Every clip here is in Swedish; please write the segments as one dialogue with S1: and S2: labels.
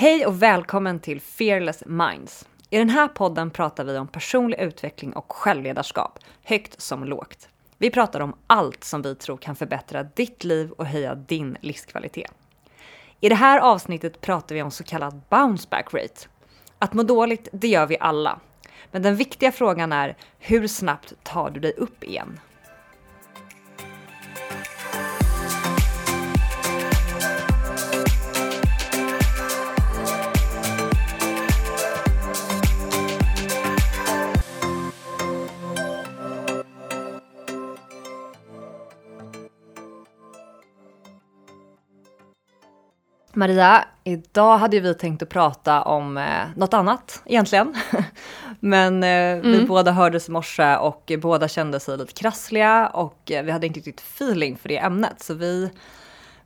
S1: Hej och välkommen till Fearless Minds. I den här podden pratar vi om personlig utveckling och självledarskap, högt som lågt. Vi pratar om allt som vi tror kan förbättra ditt liv och höja din livskvalitet. I det här avsnittet pratar vi om så kallad bounce back rate. Att må dåligt, det gör vi alla. Men den viktiga frågan är, hur snabbt tar du dig upp igen? Maria, idag hade vi tänkt att prata om eh, något annat egentligen. Men eh, mm. vi båda hördes i morse och båda kände sig lite krassliga och eh, vi hade inte riktigt feeling för det ämnet. Så vi,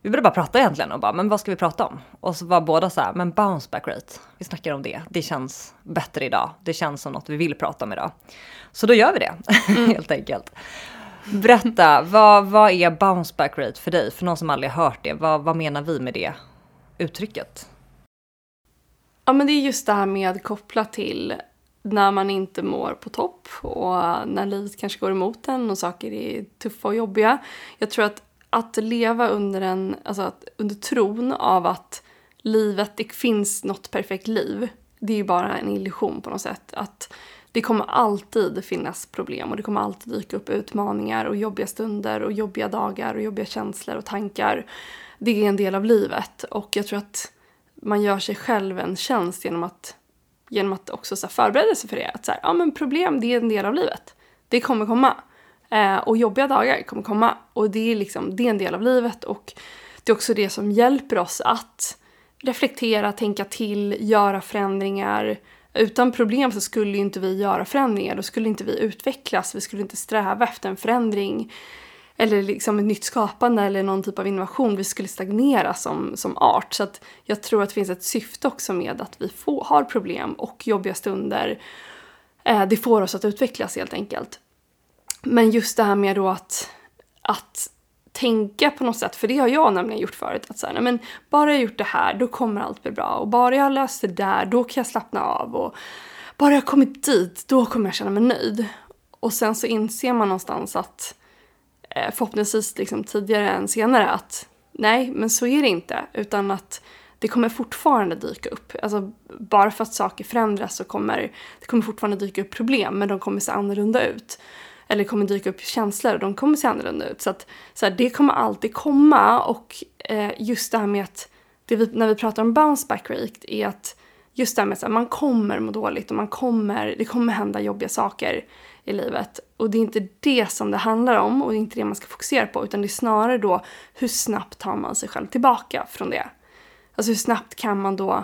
S1: vi började bara prata egentligen och bara, men vad ska vi prata om? Och så var båda så här, men bounce back rate, vi snackar om det. Det känns bättre idag. Det känns som något vi vill prata om idag. Så då gör vi det, mm. helt enkelt. Berätta, vad, vad är bounce back rate för dig? För någon som aldrig hört det, vad, vad menar vi med det uttrycket?
S2: Ja, men det är just det här med kopplat till när man inte mår på topp och när livet kanske går emot en och saker är tuffa och jobbiga. Jag tror att att leva under en, alltså att, under tron av att livet, det finns något perfekt liv, det är ju bara en illusion på något sätt. Att det kommer alltid finnas problem och det kommer alltid dyka upp utmaningar och jobbiga stunder och jobbiga dagar och jobbiga känslor och tankar det är en del av livet och jag tror att man gör sig själv en tjänst genom att, genom att också så förbereda sig för det. Att så här, ja men problem, det är en del av livet. Det kommer komma. Eh, och jobbiga dagar kommer komma. Och det är liksom, det är en del av livet och det är också det som hjälper oss att reflektera, tänka till, göra förändringar. Utan problem så skulle ju inte vi göra förändringar, då skulle inte vi utvecklas, vi skulle inte sträva efter en förändring eller liksom ett nytt skapande eller någon typ av innovation. Vi skulle stagnera som, som art. Så att jag tror att det finns ett syfte också med att vi får, har problem och jobbiga stunder. Eh, det får oss att utvecklas helt enkelt. Men just det här med då att, att tänka på något sätt, för det har jag nämligen gjort förut. Att säga, men bara jag gjort det här, då kommer allt bli bra. Och bara jag löst det där, då kan jag slappna av. Och bara jag kommit dit, då kommer jag känna mig nöjd. Och sen så inser man någonstans att Eh, förhoppningsvis liksom tidigare än senare att nej, men så är det inte. Utan att det kommer fortfarande dyka upp. Alltså, bara för att saker förändras så kommer det kommer fortfarande dyka upp problem, men de kommer se annorlunda ut. Eller det kommer dyka upp känslor och de kommer se annorlunda ut. Så, att, så här, det kommer alltid komma och eh, just det här med att vi, när vi pratar om bounce back rate är att just det här med att man kommer må dåligt och man kommer, det kommer hända jobbiga saker i livet. Och det är inte det som det handlar om och det är inte det man ska fokusera på utan det är snarare då hur snabbt tar man sig själv tillbaka från det. Alltså hur snabbt kan man då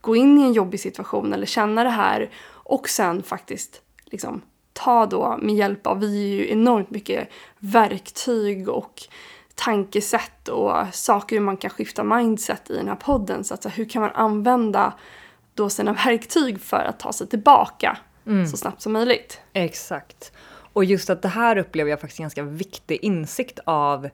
S2: gå in i en jobbig situation eller känna det här och sen faktiskt liksom ta då med hjälp av, vi är ju enormt mycket verktyg och tankesätt och saker hur man kan skifta mindset i den här podden. Så att, hur kan man använda då sina verktyg för att ta sig tillbaka mm. så snabbt som möjligt.
S1: Exakt. Och just att det här upplever jag faktiskt en ganska viktig insikt av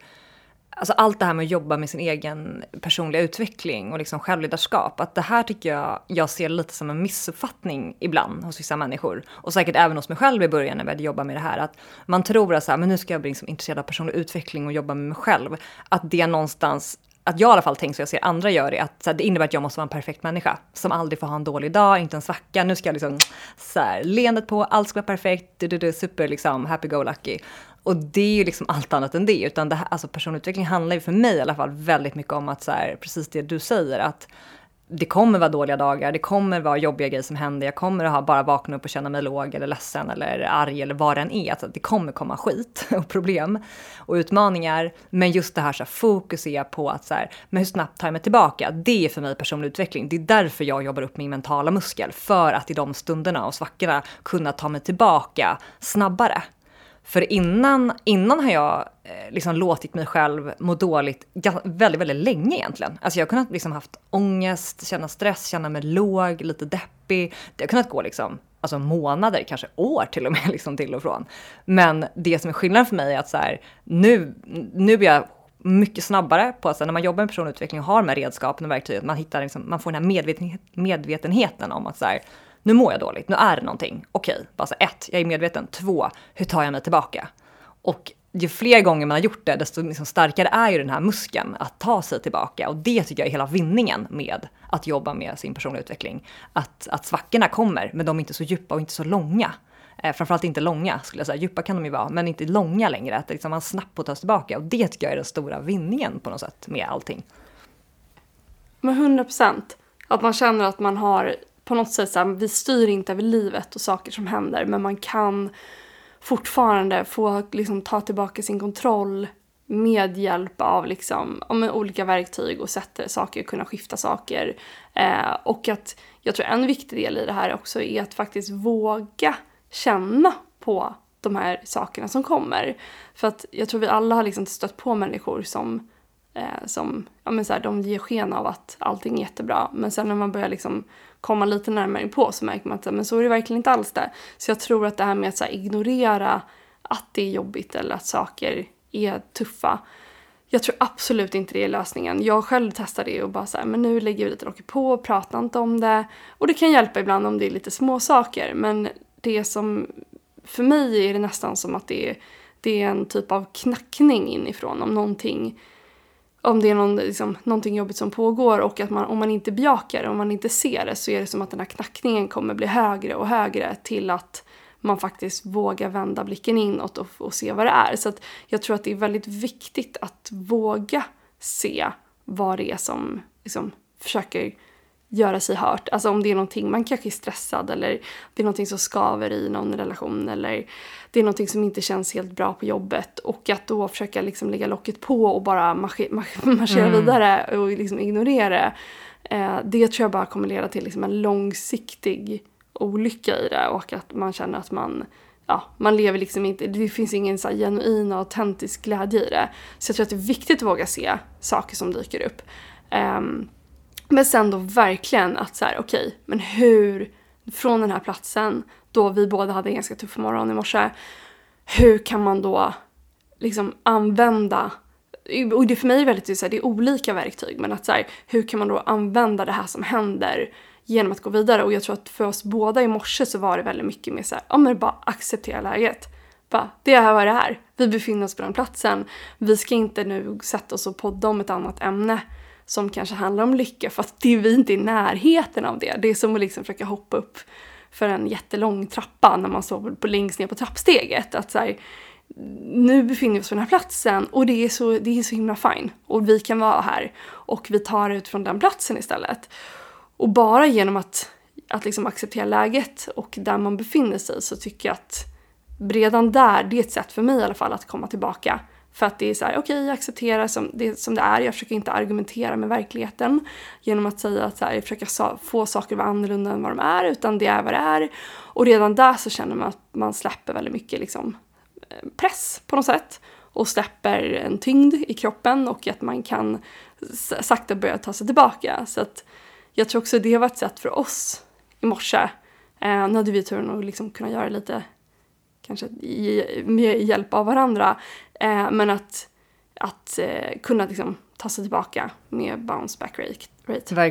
S1: Alltså allt det här med att jobba med sin egen personliga utveckling och liksom självledarskap. Att det här tycker jag, jag ser lite som en missuppfattning ibland hos vissa människor. Och säkert även hos mig själv i början när jag började jobba med det här. Att man tror att så här, men nu ska jag bli liksom intresserad av personlig utveckling och jobba med mig själv. Att det någonstans att jag i alla fall tänker så jag ser andra gör det, att så här, det innebär att jag måste vara en perfekt människa som aldrig får ha en dålig dag, inte en svacka. Nu ska jag liksom så här, leendet på, allt ska vara perfekt, du, du, du, super liksom happy go lucky. Och det är ju liksom allt annat än det, utan det här, alltså personutveckling handlar ju för mig i alla fall väldigt mycket om att så här, precis det du säger, att det kommer vara dåliga dagar, det kommer vara jobbiga grejer som händer, jag kommer att ha bara vakna upp och känna mig låg eller ledsen eller arg eller vad det än är. Alltså, det kommer komma skit och problem och utmaningar. Men just det här, så här fokus är på att så här, men hur snabbt tar jag mig tillbaka? Det är för mig personlig utveckling. Det är därför jag jobbar upp min mentala muskel. För att i de stunderna och svackorna kunna ta mig tillbaka snabbare. För innan, innan har jag eh, liksom låtit mig själv må dåligt väldigt, väldigt länge egentligen. Alltså jag har kunnat liksom haft ångest, känna stress, känna mig låg, lite deppig. Det har kunnat gå liksom, alltså månader, kanske år till och med, liksom till och från. Men det som är skillnaden för mig är att så här, nu, nu är jag mycket snabbare på att när man jobbar med personutveckling och har de här redskapen och verktygen, man, hittar liksom, man får den här medvetenheten om att så här, nu mår jag dåligt, nu är det någonting. Okej, bara så ett, jag är medveten. Två, hur tar jag mig tillbaka? Och ju fler gånger man har gjort det, desto liksom starkare är ju den här muskeln att ta sig tillbaka. Och det tycker jag är hela vinningen med att jobba med sin personliga utveckling. Att, att svackorna kommer, men de är inte så djupa och inte så långa. Eh, framförallt inte långa skulle jag säga. Djupa kan de ju vara, men inte långa längre. Att liksom man snabbt får ta sig tillbaka. Och det tycker jag är den stora vinningen på något sätt med allting.
S2: Men 100 procent. Att man känner att man har på något sätt så här, vi styr inte över livet och saker som händer, men man kan fortfarande få liksom, ta tillbaka sin kontroll med hjälp av liksom, ja, olika verktyg och sätt saker, kunna skifta saker. Eh, och att jag tror en viktig del i det här också är att faktiskt våga känna på de här sakerna som kommer. För att jag tror vi alla har liksom stött på människor som, eh, som ja, men så här, de ger sken av att allting är jättebra. Men sen när man börjar liksom komma lite närmare på så märker man att men så är det verkligen inte alls där. Så jag tror att det här med att så här, ignorera att det är jobbigt eller att saker är tuffa. Jag tror absolut inte det är lösningen. Jag själv testar det och bara så här, men nu lägger vi lite locket på, och pratar inte om det. Och det kan hjälpa ibland om det är lite små saker men det som, för mig är det nästan som att det är, det är en typ av knackning inifrån om någonting om det är någon, liksom, någonting jobbigt som pågår och att man, om man inte bejakar det, om man inte ser det så är det som att den här knackningen kommer bli högre och högre till att man faktiskt vågar vända blicken inåt och, och se vad det är. Så att jag tror att det är väldigt viktigt att våga se vad det är som liksom, försöker göra sig hört. Alltså om det är någonting, man kanske är stressad eller det är någonting som skaver i någon relation eller det är någonting som inte känns helt bra på jobbet och att då försöka liksom lägga locket på och bara marschera mm. vidare och liksom ignorera det. Eh, det tror jag bara kommer leda till liksom en långsiktig olycka i det och att man känner att man ja, man lever liksom inte, det finns ingen så genuin och autentisk glädje i det. Så jag tror att det är viktigt att våga se saker som dyker upp. Um, men sen då verkligen att så här, okej, okay, men hur, från den här platsen, då vi båda hade en ganska tuff morgon i morse, hur kan man då liksom använda och det för mig är väldigt så här, det är olika verktyg men att så här, hur kan man då använda det här som händer genom att gå vidare och jag tror att för oss båda i morse så var det väldigt mycket mer så här, ja men bara acceptera läget. Bara, det är vad det är. Vi befinner oss på den platsen. Vi ska inte nu sätta oss och podda om ett annat ämne som kanske handlar om lycka för att det är vi inte i närheten av det. Det är som att liksom försöka hoppa upp för en jättelång trappa när man står på längst ner på trappsteget. Att så här, nu befinner vi oss på den här platsen och det är, så, det är så himla fine. Och vi kan vara här och vi tar ut från den platsen istället. Och bara genom att, att liksom acceptera läget och där man befinner sig så tycker jag att redan där, det är ett sätt för mig i alla fall att komma tillbaka för att det är så här, okej, okay, jag accepterar som det, som det är. Jag försöker inte argumentera med verkligheten genom att säga att så här, jag försöker få saker att vara annorlunda än vad de är, utan det är vad det är. Och redan där så känner man att man släpper väldigt mycket liksom, eh, press på något sätt och släpper en tyngd i kroppen och att man kan sakta börja ta sig tillbaka. Så att jag tror också det var ett sätt för oss i morse. Eh, nu hade vi turen att liksom kunna göra lite kanske i, med hjälp av varandra. Eh, men att, att eh, kunna liksom, ta sig tillbaka med bounce back rate.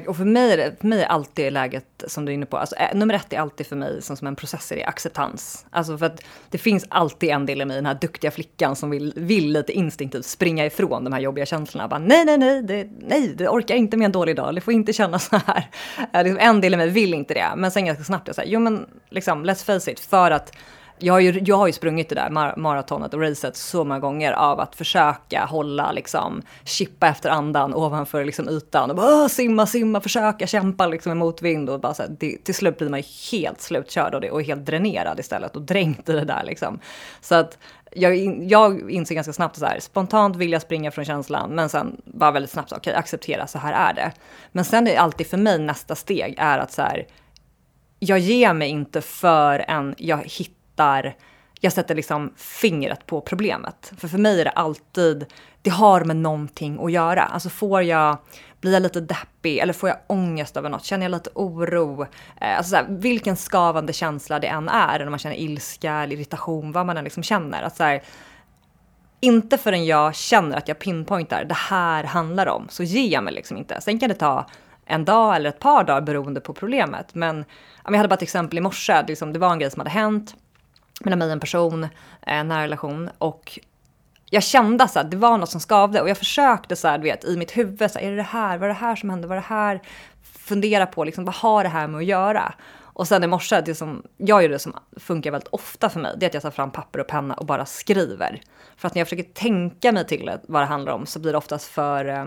S1: Och för mig, är det, för mig är alltid läget som du är inne på, alltså, eh, nummer ett är alltid för mig som, som en process är acceptans. Alltså för att det finns alltid en del i mig, den här duktiga flickan som vill, vill lite instinktivt springa ifrån de här jobbiga känslorna. Bara, nej, nej, nej, det, nej, det orkar inte med en dålig dag, det får inte kännas så här. Eh, liksom, en del i mig vill inte det, men sen ganska snabbt jag säger, jo men liksom, let's face it, för att jag har, ju, jag har ju sprungit det där mar maratonet och racet så många gånger av att försöka hålla, liksom, chippa efter andan ovanför liksom, ytan och bara simma, simma, försöka kämpa liksom, i motvind och bara så här, det, till slut blir man ju helt slutkörd och, det, och helt dränerad istället och dränkt i det där liksom. Så att jag, jag inser ganska snabbt så här, spontant vill jag springa från känslan, men sen bara väldigt snabbt, okej, okay, acceptera, så här är det. Men sen är alltid för mig nästa steg är att så här, jag ger mig inte förrän jag hittar hittar, jag sätter liksom fingret på problemet. För för mig är det alltid, det har med någonting att göra. Alltså får jag, blir jag lite deppig eller får jag ångest över något? Känner jag lite oro? Eh, alltså så här, vilken skavande känsla det än är, när man känner ilska eller irritation, vad man än liksom känner. Att så här, inte förrän jag känner att jag pinpointar det här handlar om så ger jag mig liksom inte. Sen kan det ta en dag eller ett par dagar beroende på problemet. Men jag hade bara ett exempel i morse, liksom, det var en grej som hade hänt mellan mig och en person, en nära relation och jag kände att det var något som skavde och jag försökte så här, du vet, i mitt huvud, så här, är det det här, vad är det här som hände, vad är det här? Fundera på liksom, vad har det här med att göra? Och sen i morse, det som jag gör det som funkar väldigt ofta för mig, det är att jag tar fram papper och penna och bara skriver. För att när jag försöker tänka mig till vad det handlar om så blir det oftast för eh,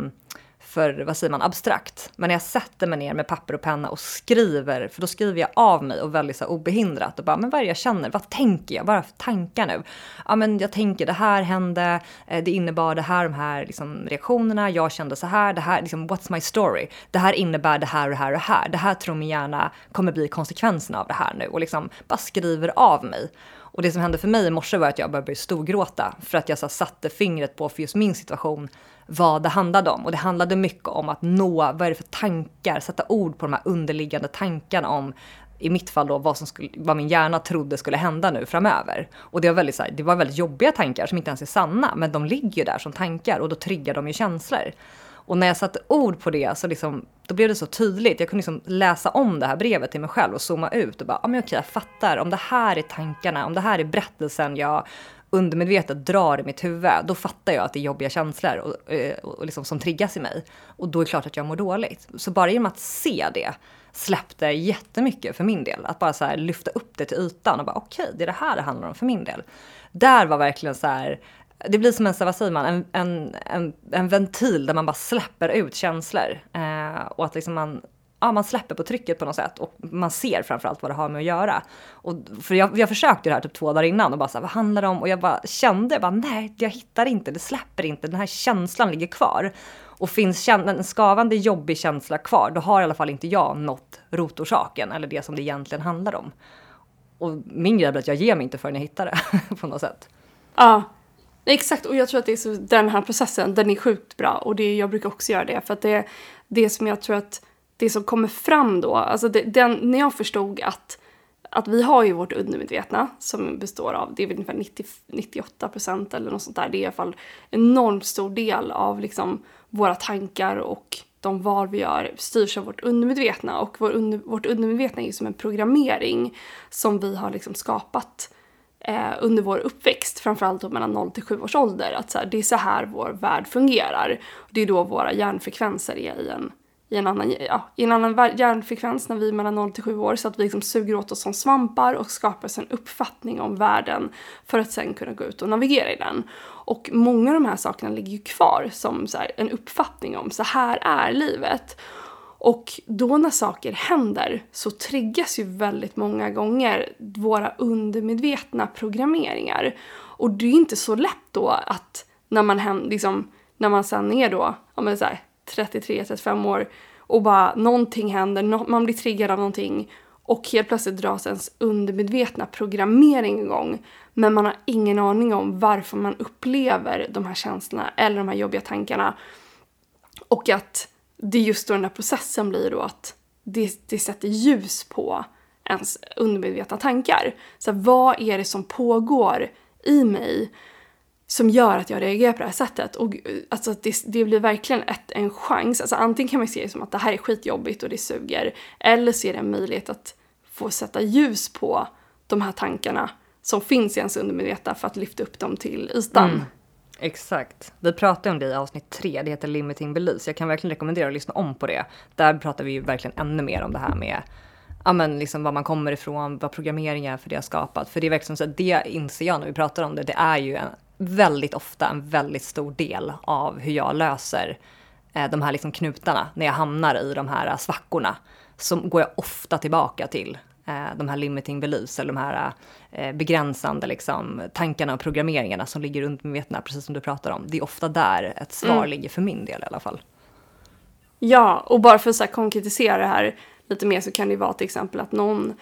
S1: för, vad säger man, abstrakt. Men när jag sätter mig ner med papper och penna och skriver, för då skriver jag av mig och väldigt så obehindrat och bara, men vad är det jag känner? Vad tänker jag? Bara för tankar nu. Ja, men jag tänker det här hände, eh, det innebar det här, de här liksom, reaktionerna, jag kände så här, det här, liksom, what's my story? Det här innebär det här och det här och det här. Det här tror min hjärna kommer bli konsekvenserna av det här nu och liksom bara skriver av mig. Och det som hände för mig i morse var att jag började storgråta för att jag så satte fingret på, för just min situation, vad det handlade om. Och det handlade mycket om att nå, vad är det för tankar, sätta ord på de här underliggande tankarna om i mitt fall då vad, som skulle, vad min hjärna trodde skulle hända nu framöver. Och det var, väldigt, så här, det var väldigt jobbiga tankar som inte ens är sanna, men de ligger ju där som tankar och då triggar de ju känslor. Och när jag satte ord på det så liksom, då blev det så tydligt. Jag kunde liksom läsa om det här brevet till mig själv och zooma ut och bara, ja men okej jag fattar, om det här är tankarna, om det här är berättelsen jag undermedvetet drar i mitt huvud, då fattar jag att det är jobbiga känslor och, och, och liksom som triggas i mig. Och då är det klart att jag mår dåligt. Så bara genom att se det släppte jättemycket för min del. Att bara så här lyfta upp det till ytan och bara okej, okay, det är det här det handlar om för min del. Där var verkligen så här, det blir som en, vad säger man, en, en, en, en ventil där man bara släpper ut känslor. Eh, och att liksom man ja, man släpper på trycket på något sätt och man ser framförallt vad det har med att göra. Och för jag, jag försökte det här typ två dagar innan och bara så här, vad handlar det om? Och jag bara kände, bara, nej, jag hittar inte, det släpper inte, den här känslan ligger kvar. Och finns en skavande jobbig känsla kvar, då har i alla fall inte jag nått rotorsaken eller det som det egentligen handlar om. Och min grej är att jag ger mig inte förrän jag hittar det på något sätt.
S2: Ja, exakt. Och jag tror att det är så, den här processen, den är sjukt bra. Och det, jag brukar också göra det. För att det, det som jag tror att det som kommer fram då, alltså det, den, när jag förstod att, att vi har ju vårt undermedvetna som består av, det är väl ungefär 90, 98 procent eller något sånt där, det är i alla fall en enormt stor del av liksom våra tankar och de val vi gör styrs av vårt undermedvetna och vår under, vårt undermedvetna är ju som en programmering som vi har liksom skapat eh, under vår uppväxt, framförallt då mellan 0 till 7 års ålder. Att så här, det är så här vår värld fungerar. Det är då våra hjärnfrekvenser är i en i en annan, ja, i en annan hjärnfrekvens när vi är mellan 0 till 7 år så att vi liksom suger åt oss som svampar och skapar oss en uppfattning om världen för att sen kunna gå ut och navigera i den. Och många av de här sakerna ligger ju kvar som så här, en uppfattning om så här är livet. Och då när saker händer så triggas ju väldigt många gånger våra undermedvetna programmeringar. Och det är inte så lätt då att när man, liksom, när man sen är då, ja men så här, 33-35 år och bara någonting händer, man blir triggad av någonting och helt plötsligt dras ens undermedvetna programmering igång. Men man har ingen aning om varför man upplever de här känslorna eller de här jobbiga tankarna. Och att det just då den här processen blir då att det, det sätter ljus på ens undermedvetna tankar. Så vad är det som pågår i mig som gör att jag reagerar på det här sättet. Och eh, alltså, det, det blir verkligen ett, en chans. Alltså, antingen kan man se det som att det här är skitjobbigt och det suger. Eller så är det en möjlighet att få sätta ljus på de här tankarna som finns i ens undermedvetna för att lyfta upp dem till ytan. Mm.
S1: Exakt. Vi pratade om det i avsnitt tre, det heter Limiting Beliefs. Jag kan verkligen rekommendera att lyssna om på det. Där pratar vi ju verkligen ännu mer om det här med ja, men liksom var man kommer ifrån, vad programmering är för det har skapat. För det är verkligen så att det inser jag när vi pratar om det, det är ju en, väldigt ofta en väldigt stor del av hur jag löser eh, de här liksom knutarna när jag hamnar i de här svackorna. Så går jag ofta tillbaka till eh, de här limiting beliefs eller de här eh, begränsande liksom, tankarna och programmeringarna som ligger runt medvetna, precis som du pratar om. Det är ofta där ett svar mm. ligger för min del i alla fall.
S2: Ja, och bara för att konkretisera det här lite mer så kan det vara till exempel att någon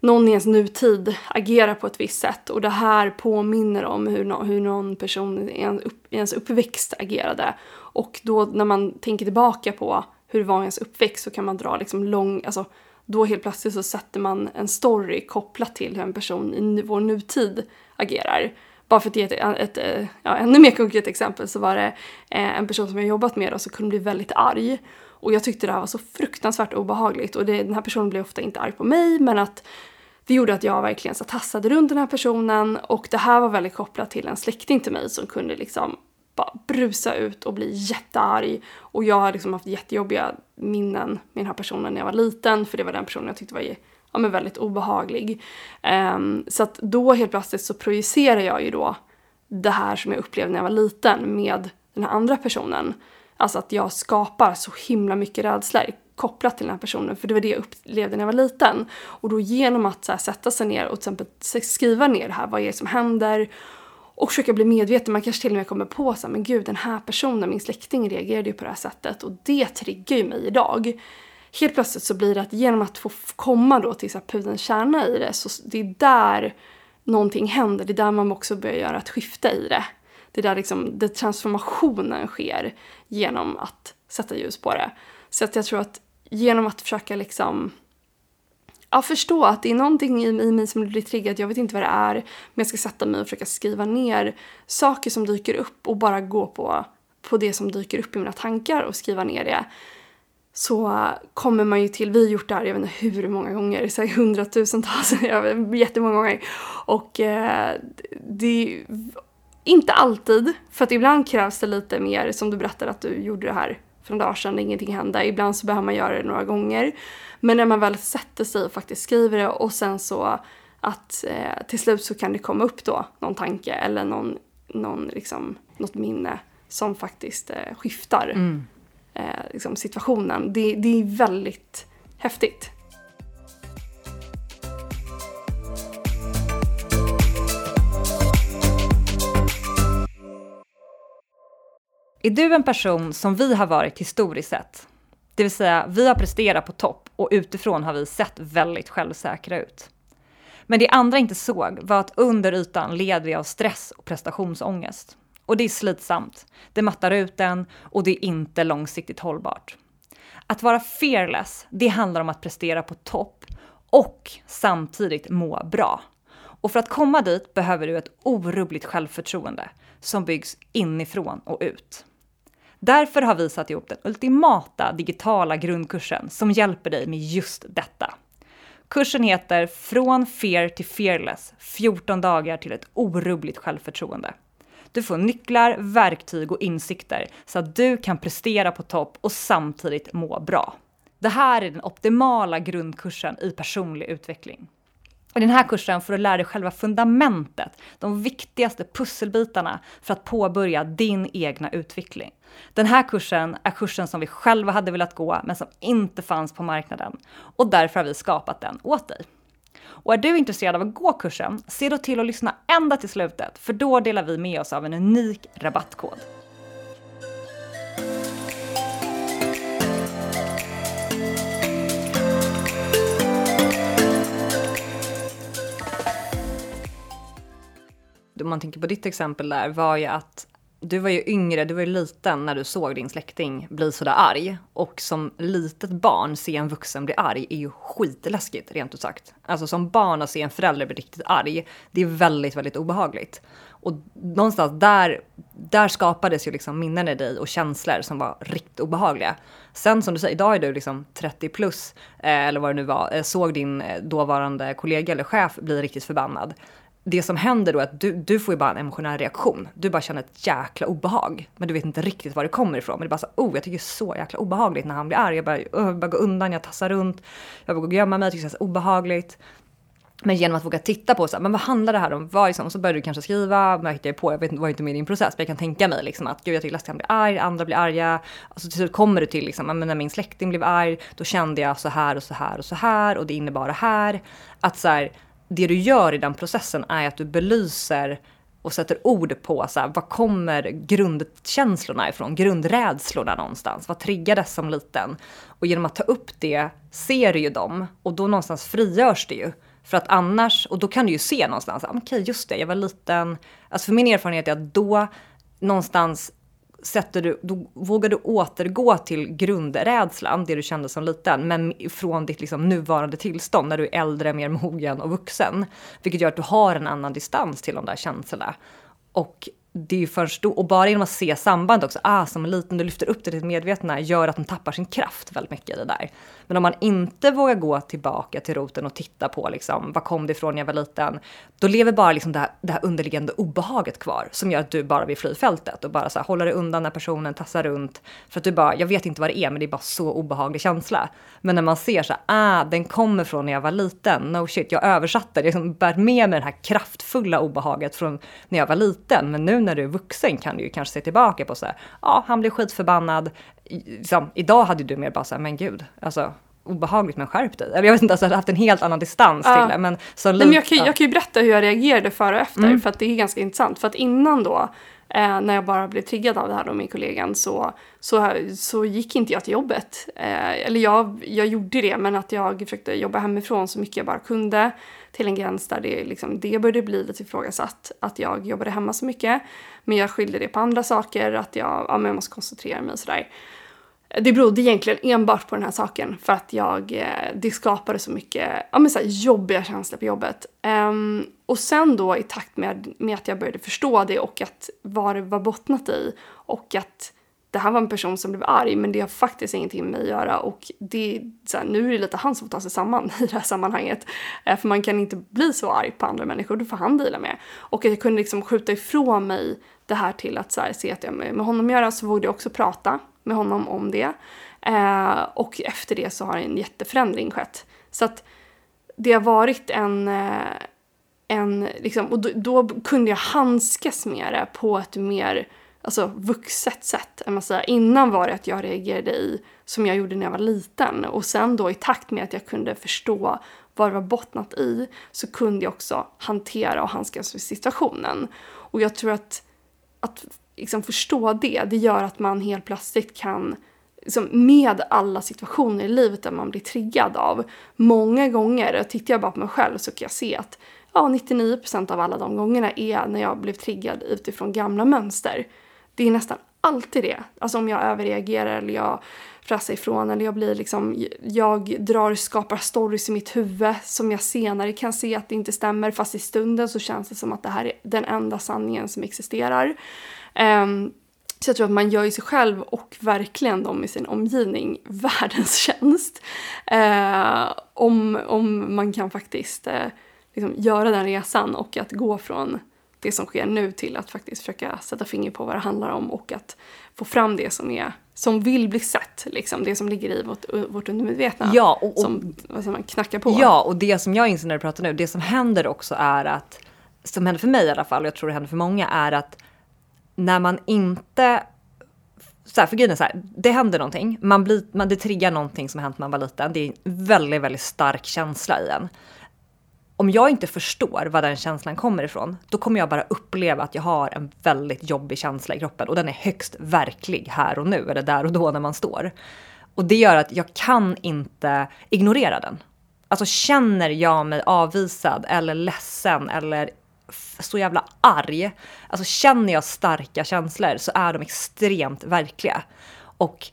S2: någon i ens nutid agerar på ett visst sätt och det här påminner om hur, no hur någon person i, ens, upp, i ens uppväxt agerade. Och då när man tänker tillbaka på hur det var i ens uppväxt så kan man dra liksom lång, alltså då helt plötsligt så sätter man en story kopplat till hur en person i vår nutid agerar. bara för att ge ett, ett, ett ja, ännu mer konkret exempel så var det eh, en person som jag jobbat med och som kunde bli väldigt arg. Och jag tyckte det här var så fruktansvärt obehagligt och det, den här personen blev ofta inte arg på mig men att det gjorde att jag verkligen så tassade runt den här personen och det här var väldigt kopplat till en släkting till mig som kunde liksom bara brusa ut och bli jättearg. Och jag har liksom haft jättejobbiga minnen med den här personen när jag var liten för det var den personen jag tyckte var ja, men väldigt obehaglig. Um, så att då helt plötsligt så projicerar jag ju då det här som jag upplevde när jag var liten med den här andra personen. Alltså att jag skapar så himla mycket rädslor kopplat till den här personen, för det var det jag upplevde när jag var liten. Och då genom att så här, sätta sig ner och till exempel skriva ner det här, vad är det som händer? Och försöka bli medveten, man kanske till och med kommer på så här, men gud den här personen, min släkting reagerade ju på det här sättet och det triggar ju mig idag. Helt plötsligt så blir det att genom att få komma då till pudelns kärna i det, så det är där någonting händer, det är där man också börjar göra ett skifte i det. Det är där liksom, det transformationen sker genom att sätta ljus på det. Så att jag tror att genom att försöka liksom ja, förstå att det är någonting i, i mig som blir triggat, jag vet inte vad det är, men jag ska sätta mig och försöka skriva ner saker som dyker upp och bara gå på, på det som dyker upp i mina tankar och skriva ner det. Så kommer man ju till, vi har gjort det här, jag vet inte hur många gånger, så hundratusentals, jättemånga gånger. Och eh, det är inte alltid, för att ibland krävs det lite mer, som du berättade att du gjorde det här några dagar sedan, ingenting hände. Ibland så behöver man göra det några gånger. Men när man väl sätter sig och faktiskt skriver det och sen så att eh, till slut så kan det komma upp då någon tanke eller någon, någon liksom, något minne som faktiskt eh, skiftar mm. eh, liksom situationen. Det, det är väldigt häftigt.
S1: Är du en person som vi har varit historiskt sett? Det vill säga, vi har presterat på topp och utifrån har vi sett väldigt självsäkra ut. Men det andra inte såg var att under ytan led vi av stress och prestationsångest. Och det är slitsamt, det mattar ut en och det är inte långsiktigt hållbart. Att vara fearless, det handlar om att prestera på topp och samtidigt må bra. Och för att komma dit behöver du ett orubbligt självförtroende som byggs inifrån och ut. Därför har vi satt ihop den ultimata digitala grundkursen som hjälper dig med just detta. Kursen heter Från Fear till Fearless, 14 dagar till ett orubbligt självförtroende. Du får nycklar, verktyg och insikter så att du kan prestera på topp och samtidigt må bra. Det här är den optimala grundkursen i personlig utveckling. I den här kursen får du lära dig själva fundamentet, de viktigaste pusselbitarna för att påbörja din egna utveckling. Den här kursen är kursen som vi själva hade velat gå, men som inte fanns på marknaden. Och därför har vi skapat den åt dig. Och är du intresserad av att gå kursen, se då till att lyssna ända till slutet, för då delar vi med oss av en unik rabattkod. Om man tänker på ditt exempel där, var ju att du var ju yngre, du var ju liten när du såg din släkting bli sådär arg. Och som litet barn se en vuxen bli arg är ju skitläskigt, rent ut sagt. Alltså som barn att se en förälder bli riktigt arg, det är väldigt, väldigt obehagligt. Och någonstans där, där skapades ju liksom minnen i dig och känslor som var riktigt obehagliga. Sen som du säger, idag är du liksom 30 plus, eh, eller vad det nu var, eh, såg din eh, dåvarande kollega eller chef bli riktigt förbannad det som händer då är att du, du får ju bara en emotionell reaktion. Du bara känner ett jäkla obehag. Men du vet inte riktigt var det kommer ifrån. Men det är bara så, oh jag tycker det är så jäkla obehagligt när han blir arg. Jag bara, oh, jag bara går undan, jag tassar runt. Jag bara går och gömma mig, jag tycker det känns obehagligt. Men genom att våga titta på så här, men vad handlar det här om? Vad liksom, så börjar du kanske skriva, märkte jag på, jag vet, var inte med i din process, men jag kan tänka mig liksom att gud jag tycker Lastian blir arg, andra blir arga. Alltså till slut kommer du till liksom, men när min släkting blev arg, då kände jag så här och så här och så här och det innebar det här. Att så här, det du gör i den processen är att du belyser och sätter ord på så här, vad kommer grundkänslorna ifrån, grundrädslorna någonstans? Vad triggades som liten? Och genom att ta upp det ser du ju dem och då någonstans frigörs det ju. För att annars, och då kan du ju se någonstans, ah, okej okay, just det, jag var liten. Alltså för min erfarenhet är att då någonstans sätter du, då vågar du återgå till grundrädslan, det du kände som liten, men från ditt liksom nuvarande tillstånd när du är äldre, mer mogen och vuxen. Vilket gör att du har en annan distans till de där känslorna. Och det är ju först då, och bara genom att se samband också, ah, som liten, du lyfter upp det till medvetna, gör att de tappar sin kraft väldigt mycket i det där. Men om man inte vågar gå tillbaka till roten och titta på liksom, var kom det ifrån när jag var liten, då lever bara liksom det, här, det här underliggande obehaget kvar som gör att du bara vill fly fältet och bara så här, hålla dig undan när personen tassar runt. För att du bara, jag vet inte vad det är, men det är bara så obehaglig känsla. Men när man ser så här, ah, den kommer från när jag var liten, no shit, jag översatte, liksom bär med mig det här kraftfulla obehaget från när jag var liten, men nu när du är vuxen kan du ju kanske se tillbaka på så här, ja, han blev skitförbannad, liksom, idag hade du mer bara så här, men gud, alltså obehagligt men skärp dig. Eller jag vet inte, alltså, jag hade haft en helt annan distans ja. till det. Men, så
S2: men jag, kan, jag kan ju berätta hur jag reagerade före och efter, mm. för att det är ganska intressant. För att innan då, eh, när jag bara blev triggad av det här då med kollegan, så, så, så gick inte jag till jobbet. Eh, eller jag, jag gjorde det, men att jag försökte jobba hemifrån så mycket jag bara kunde till en gräns där det, liksom, det började bli lite ifrågasatt, att jag jobbade hemma så mycket. Men jag skyllde det på andra saker, att jag, ja, men jag måste koncentrera mig och sådär. Det berodde egentligen enbart på den här saken för att jag, eh, det skapade så mycket ja, men så här, jobbiga känslor på jobbet. Um, och sen då i takt med, med att jag började förstå det och att vad det var bottnat i och att det här var en person som blev arg men det har faktiskt ingenting med mig att göra och det, så här, nu är det lite han som får ta sig samman i det här sammanhanget. Eh, för man kan inte bli så arg på andra människor, det får han dela med. Och att jag kunde liksom skjuta ifrån mig det här till att så här, se att jag med, med honom göra så vågade jag också prata med honom om det. Eh, och efter det så har en jätteförändring skett. Så att det har varit en, eh, en liksom, och då, då, kunde jag handskas med det på ett mer alltså, vuxet sätt. Man säga. Innan var det att jag reagerade i som jag gjorde när jag var liten och sen då i takt med att jag kunde förstå vad det var bottnat i så kunde jag också hantera och handskas med situationen. Och jag tror att, att liksom förstå det, det gör att man helt plötsligt kan liksom med alla situationer i livet där man blir triggad av. Många gånger, tittar jag bara på mig själv så kan jag se att ja, 99% av alla de gångerna är när jag blev triggad utifrån gamla mönster. Det är nästan alltid det. Alltså om jag överreagerar eller jag frassar ifrån eller jag blir liksom, jag drar, skapar stories i mitt huvud som jag senare kan se att det inte stämmer fast i stunden så känns det som att det här är den enda sanningen som existerar. Um, så jag tror att man gör ju sig själv och verkligen de i sin omgivning världens tjänst. Eh, om, om man kan faktiskt eh, liksom göra den resan och att gå från det som sker nu till att faktiskt försöka sätta finger på vad det handlar om och att få fram det som är som vill bli sett, liksom, det som ligger i vårt, vårt undermedvetna.
S1: Ja, och, och,
S2: som, som man knackar på.
S1: Ja, och det som jag inser när du pratar nu, det som händer också är att, som händer för mig i alla fall, och jag tror det händer för många, är att när man inte så här, för grejen är så här, det händer någonting, man blir, man, det triggar någonting som hänt när man var liten. Det är en väldigt, väldigt stark känsla i en. Om jag inte förstår var den känslan kommer ifrån, då kommer jag bara uppleva att jag har en väldigt jobbig känsla i kroppen och den är högst verklig här och nu, eller där och då när man står. Och det gör att jag kan inte ignorera den. Alltså känner jag mig avvisad eller ledsen eller så jävla arg. Alltså känner jag starka känslor så är de extremt verkliga. Och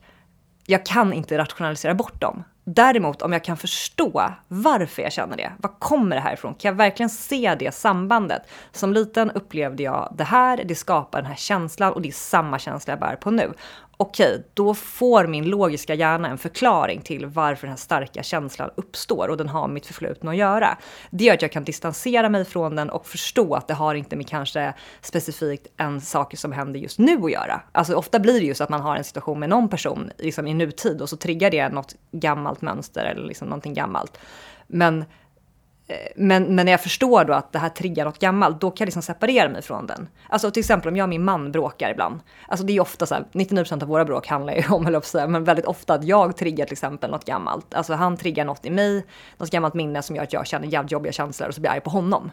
S1: jag kan inte rationalisera bort dem. Däremot om jag kan förstå varför jag känner det, var kommer det här ifrån? Kan jag verkligen se det sambandet? Som liten upplevde jag det här, det skapar den här känslan och det är samma känsla jag bär på nu okej, då får min logiska hjärna en förklaring till varför den här starka känslan uppstår och den har med mitt förflutna att göra. Det gör att jag kan distansera mig från den och förstå att det har inte med kanske specifikt en sak som händer just nu att göra. Alltså ofta blir det ju så att man har en situation med någon person liksom i nutid och så triggar det något gammalt mönster eller liksom någonting gammalt. Men Eh, men, men när jag förstår då att det här triggar något gammalt, då kan jag liksom separera mig från den. Alltså till exempel om jag och min man bråkar ibland. Alltså det är ofta så här, 99% av våra bråk handlar ju om, eller säga, men väldigt ofta att jag triggar till exempel något gammalt. Alltså han triggar något i mig, något gammalt minne som gör att jag känner jävligt jobbiga känslor och så blir jag arg på honom.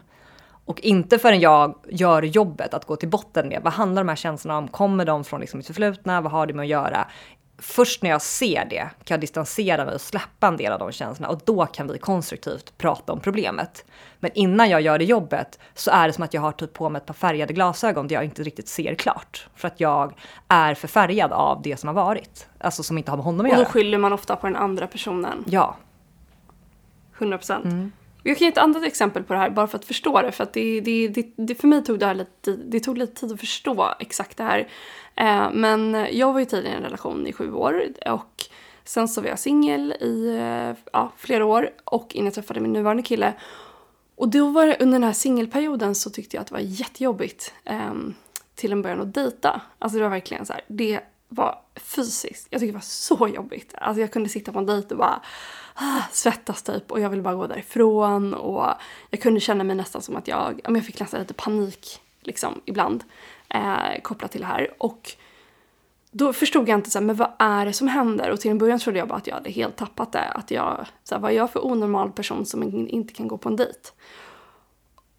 S1: Och inte förrän jag gör jobbet att gå till botten med vad handlar de här känslorna om? Kommer de från liksom mitt förflutna? Vad har det med att göra? Först när jag ser det kan jag distansera mig och släppa en del av de känslorna och då kan vi konstruktivt prata om problemet. Men innan jag gör det jobbet så är det som att jag har typ på mig ett par färgade glasögon där jag inte riktigt ser klart. För att jag är för färgad av det som har varit. Alltså som inte har med honom att
S2: Och
S1: göra.
S2: då skyller man ofta på den andra personen.
S1: Ja.
S2: 100 procent.
S1: Mm.
S2: Jag kan ge ett annat exempel på det här bara för att förstå det. För att det, det, det, det, för mig tog det här lite, det tog lite tid att förstå exakt det här. Eh, men jag var ju tidigare i en relation i sju år och sen så var jag singel i eh, ja, flera år och innan jag träffade min nuvarande kille. Och då var det, under den här singelperioden så tyckte jag att det var jättejobbigt eh, till en början att dejta. Alltså det var verkligen så här, det var fysiskt. Jag tyckte det var så jobbigt. Alltså jag kunde sitta på en dejt och bara ah, svettas typ och jag ville bara gå därifrån och jag kunde känna mig nästan som att jag, ja, men jag fick nästan lite panik liksom ibland eh, kopplat till det här. Och då förstod jag inte så här, men vad är det som händer? Och till en början trodde jag bara att jag hade helt tappat det. Att jag, så här, vad är jag för onormal person som inte kan gå på en dejt?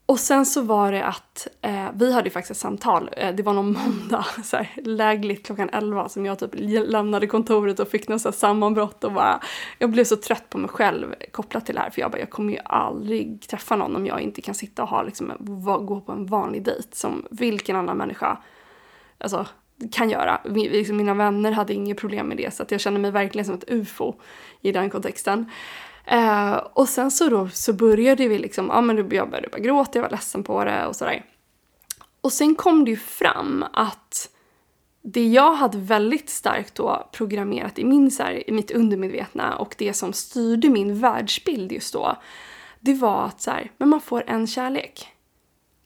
S2: Och sen så var det att eh, vi hade ju faktiskt ett samtal, eh, det var någon måndag, så här, lägligt klockan 11 som jag typ lämnade kontoret och fick något så här sammanbrott och bara, jag blev så trött på mig själv kopplat till det här för jag bara, jag kommer ju aldrig träffa någon om jag inte kan sitta och ha liksom, gå på en vanlig dejt som vilken annan människa alltså, kan göra. Liksom, mina vänner hade inget problem med det så att jag kände mig verkligen som ett ufo i den kontexten. Eh, och sen så då så började vi liksom, ja men jag började bara gråta, jag var ledsen på det och sådär. Och sen kom det ju fram att det jag hade väldigt starkt då programmerat i, min, så här, i mitt undermedvetna och det som styrde min världsbild just då, det var att så här, men man får en kärlek.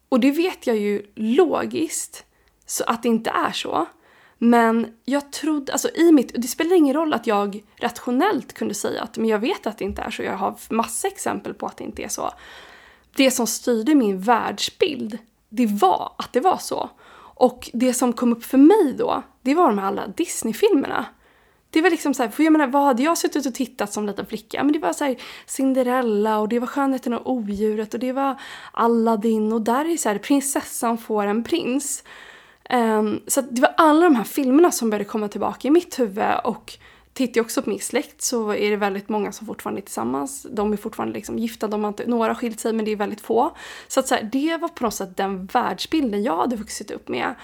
S2: Och det vet jag ju logiskt så att det inte är så. Men jag trodde, alltså i mitt, det spelar ingen roll att jag rationellt kunde säga att men jag vet att det inte är så, jag har massa exempel på att det inte är så. Det som styrde min världsbild, det var att det var så. Och det som kom upp för mig då, det var de här alla Disney-filmerna. Det var liksom såhär, för jag menar vad hade jag suttit och tittat som liten flicka? Men det var såhär Cinderella och det var Skönheten och odjuret och det var Aladdin och där är det såhär prinsessan får en prins. Um, så det var alla de här filmerna som började komma tillbaka i mitt huvud och tittar jag också på min släkt så är det väldigt många som fortfarande är tillsammans. De är fortfarande liksom gifta, de har inte, några har skilt sig men det är väldigt få. Så att så här, det var på något sätt den världsbilden jag hade vuxit upp med.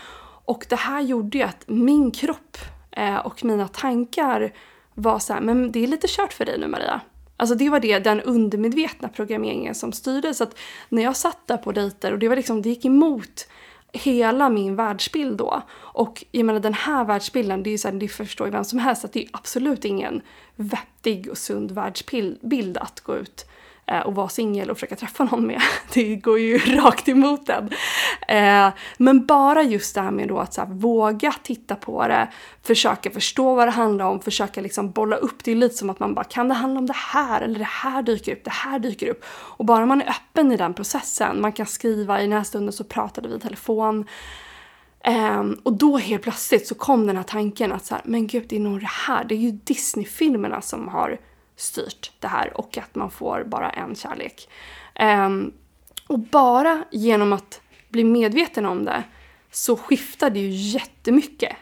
S2: Och det här gjorde ju att min kropp eh, och mina tankar var så här, men det är lite kört för dig nu Maria. Alltså det var det, den undermedvetna programmeringen som styrde. Så att när jag satt där på dejter och det var liksom, det gick emot hela min världsbild då. Och jag menar den här världsbilden, det är ju så här, det förstår ju vem som helst att det är absolut ingen vettig och sund världsbild att gå ut Eh, och vara singel och försöka träffa någon med. Det går ju rakt emot den. Eh, men bara just det här med då att så här, våga titta på det, försöka förstå vad det handlar om, försöka liksom bolla upp. Det är lite som att man bara, kan det handla om det här? Eller det här dyker upp, det här dyker upp. Och bara man är öppen i den processen, man kan skriva, i den här stunden så pratade vi i telefon. Um, och då helt plötsligt så kom den här tanken att så här, men gud det är nog det här, det är ju Disney-filmerna som har styrt det här och att man får bara en kärlek. Um, och bara genom att bli medveten om det så skiftar det ju jättemycket.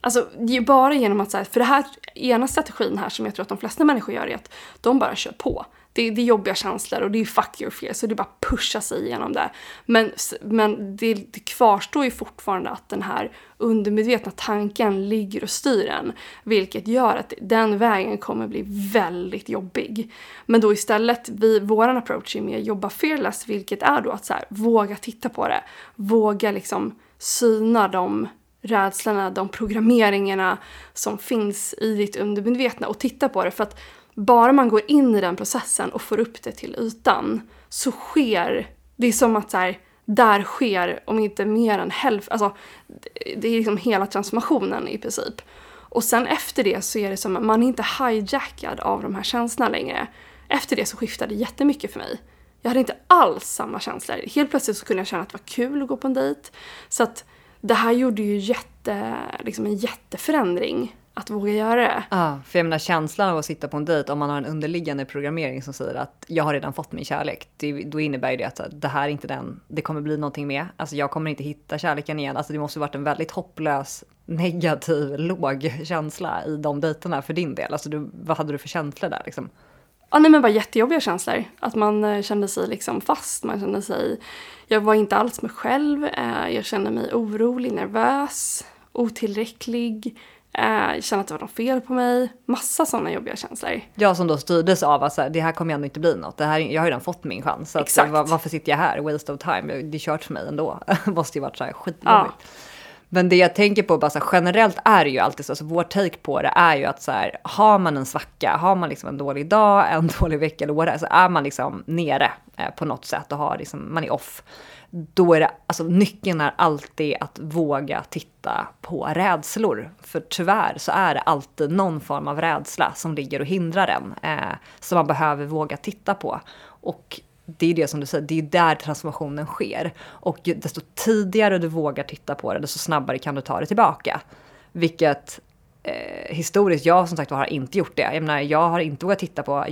S2: Alltså det är bara genom att, så här, för det här ena strategin här som jag tror att de flesta människor gör är att de bara kör på. Det, det är jobbiga känslor och det är fuck your fear så det är bara pusha sig igenom det. Men, men det, det kvarstår ju fortfarande att den här undermedvetna tanken ligger och styr en. Vilket gör att den vägen kommer bli väldigt jobbig. Men då istället, vi, våran approach är mer jobba fearless vilket är då att så här, våga titta på det. Våga liksom syna de rädslorna, de programmeringarna som finns i ditt undermedvetna och titta på det. För att bara man går in i den processen och får upp det till ytan så sker, det är som att så här, där sker, om inte mer än hälften, alltså det är liksom hela transformationen i princip. Och sen efter det så är det som att man är inte hijackad av de här känslorna längre. Efter det så skiftade det jättemycket för mig. Jag hade inte alls samma känslor. Helt plötsligt så kunde jag känna att det var kul att gå på en dejt. Så att det här gjorde ju jätte, liksom en jätteförändring att våga göra det.
S1: Ja, för jag menar känslan av att sitta på en dejt om man har en underliggande programmering som säger att jag har redan fått min kärlek. Det, då innebär ju det att det här är inte den, det kommer bli någonting med. Alltså jag kommer inte hitta kärleken igen. Alltså det måste varit en väldigt hopplös negativ, låg känsla i de dejterna för din del? Alltså du, vad hade du för känslor där liksom?
S2: Ja, nej men bara jättejobbiga känslor. Att man eh, kände sig liksom fast, man kände sig... Jag var inte alls mig själv, eh, jag kände mig orolig, nervös, otillräcklig. Eh, jag kände att det var något fel på mig. Massa sådana jobbiga känslor.
S1: Jag som då styrdes av att så här, det här kommer ändå inte bli något. Det här, jag har ju redan fått min chans. Så
S2: Exakt.
S1: Att, var, varför sitter jag här? Waste of time. Det är kört för mig ändå. Måste ju varit så här skitjobbigt.
S2: Ja.
S1: Men det jag tänker på bara så här, generellt är det ju alltid så, alltså vår take på det är ju att så här, har man en svacka, har man liksom en dålig dag, en dålig vecka eller vad det så är man liksom nere eh, på något sätt och har liksom, man är off. Då är det, alltså nyckeln är alltid att våga titta på rädslor. För tyvärr så är det alltid någon form av rädsla som ligger och hindrar en. Eh, som man behöver våga titta på. Och det är det som du säger, det är där transformationen sker. Och ju- desto tidigare du vågar titta på det, desto snabbare kan du ta det tillbaka. Vilket eh, historiskt, jag som sagt har inte gjort det. Jag menar, jag har inte vågat titta på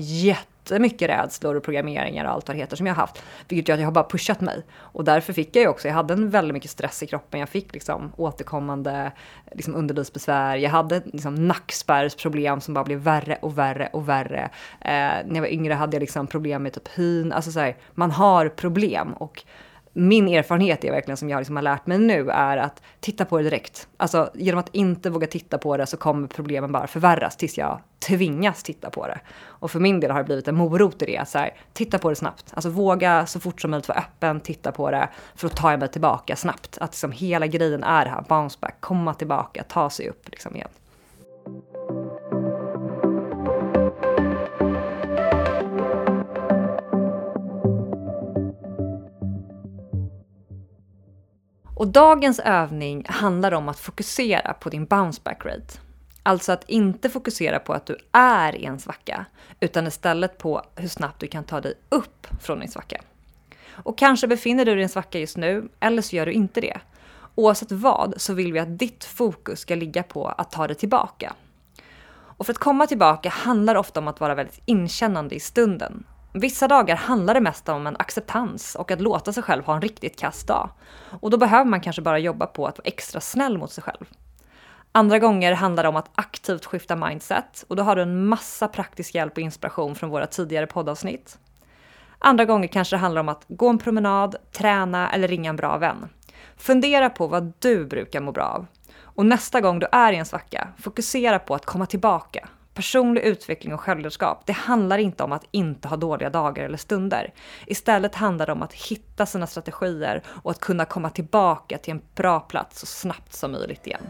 S1: jättemycket rädslor och programmeringar och allt vad det heter som jag har haft. Vilket gör att jag har bara pushat mig. Och därför fick jag ju också, jag hade en väldigt mycket stress i kroppen. Jag fick liksom återkommande liksom underlivsbesvär. Jag hade liksom nackspärrsproblem som bara blev värre och värre och värre. Eh, när jag var yngre hade jag liksom problem med typ hyn. Alltså så här, man har problem. Och min erfarenhet är verkligen som jag liksom har lärt mig nu är att titta på det direkt. Alltså genom att inte våga titta på det så kommer problemen bara förvärras tills jag tvingas titta på det. Och för min del har det blivit en morot i det. att Så här, titta på det snabbt. Alltså våga så fort som möjligt vara öppen, titta på det. För att ta mig tillbaka snabbt. Att liksom hela grejen är det här, bounce back, komma tillbaka, ta sig upp liksom igen. Och dagens övning handlar om att fokusera på din bounce back rate. Alltså att inte fokusera på att du är i en svacka, utan istället på hur snabbt du kan ta dig upp från din svacka. Och kanske befinner du dig i en svacka just nu, eller så gör du inte det. Oavsett vad så vill vi att ditt fokus ska ligga på att ta dig tillbaka. Och för att komma tillbaka handlar det ofta om att vara väldigt inkännande i stunden. Vissa dagar handlar det mest om en acceptans och att låta sig själv ha en riktigt kass dag. Och då behöver man kanske bara jobba på att vara extra snäll mot sig själv. Andra gånger handlar det om att aktivt skifta mindset och då har du en massa praktisk hjälp och inspiration från våra tidigare poddavsnitt. Andra gånger kanske det handlar om att gå en promenad, träna eller ringa en bra vän. Fundera på vad du brukar må bra av. Och nästa gång du är i en svacka, fokusera på att komma tillbaka. Personlig utveckling och självledarskap, det handlar inte om att inte ha dåliga dagar eller stunder. Istället handlar det om att hitta sina strategier och att kunna komma tillbaka till en bra plats så snabbt som möjligt igen.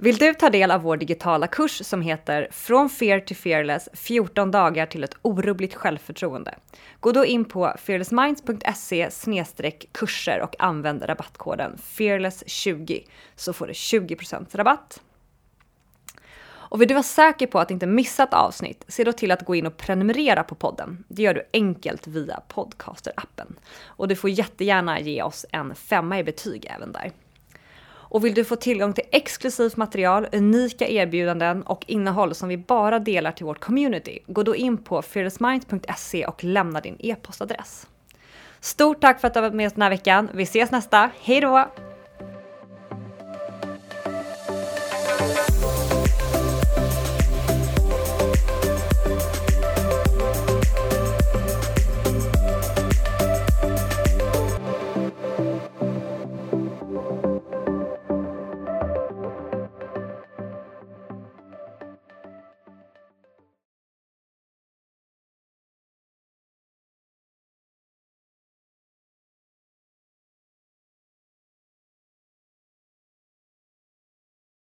S1: Vill du ta del av vår digitala kurs som heter Från Fear to Fearless 14 dagar till ett orubbligt självförtroende? Gå då in på fearlessminds.se kurser och använd rabattkoden fearless20 så får du 20% rabatt. Och vill du vara säker på att inte missa ett avsnitt, se då till att gå in och prenumerera på podden. Det gör du enkelt via Podcaster-appen. Och du får jättegärna ge oss en femma i betyg även där. Och vill du få tillgång till exklusivt material, unika erbjudanden och innehåll som vi bara delar till vårt community, gå då in på fearlessminds.se och lämna din e-postadress. Stort tack för att du har varit med oss den här veckan. Vi ses nästa. Hej då!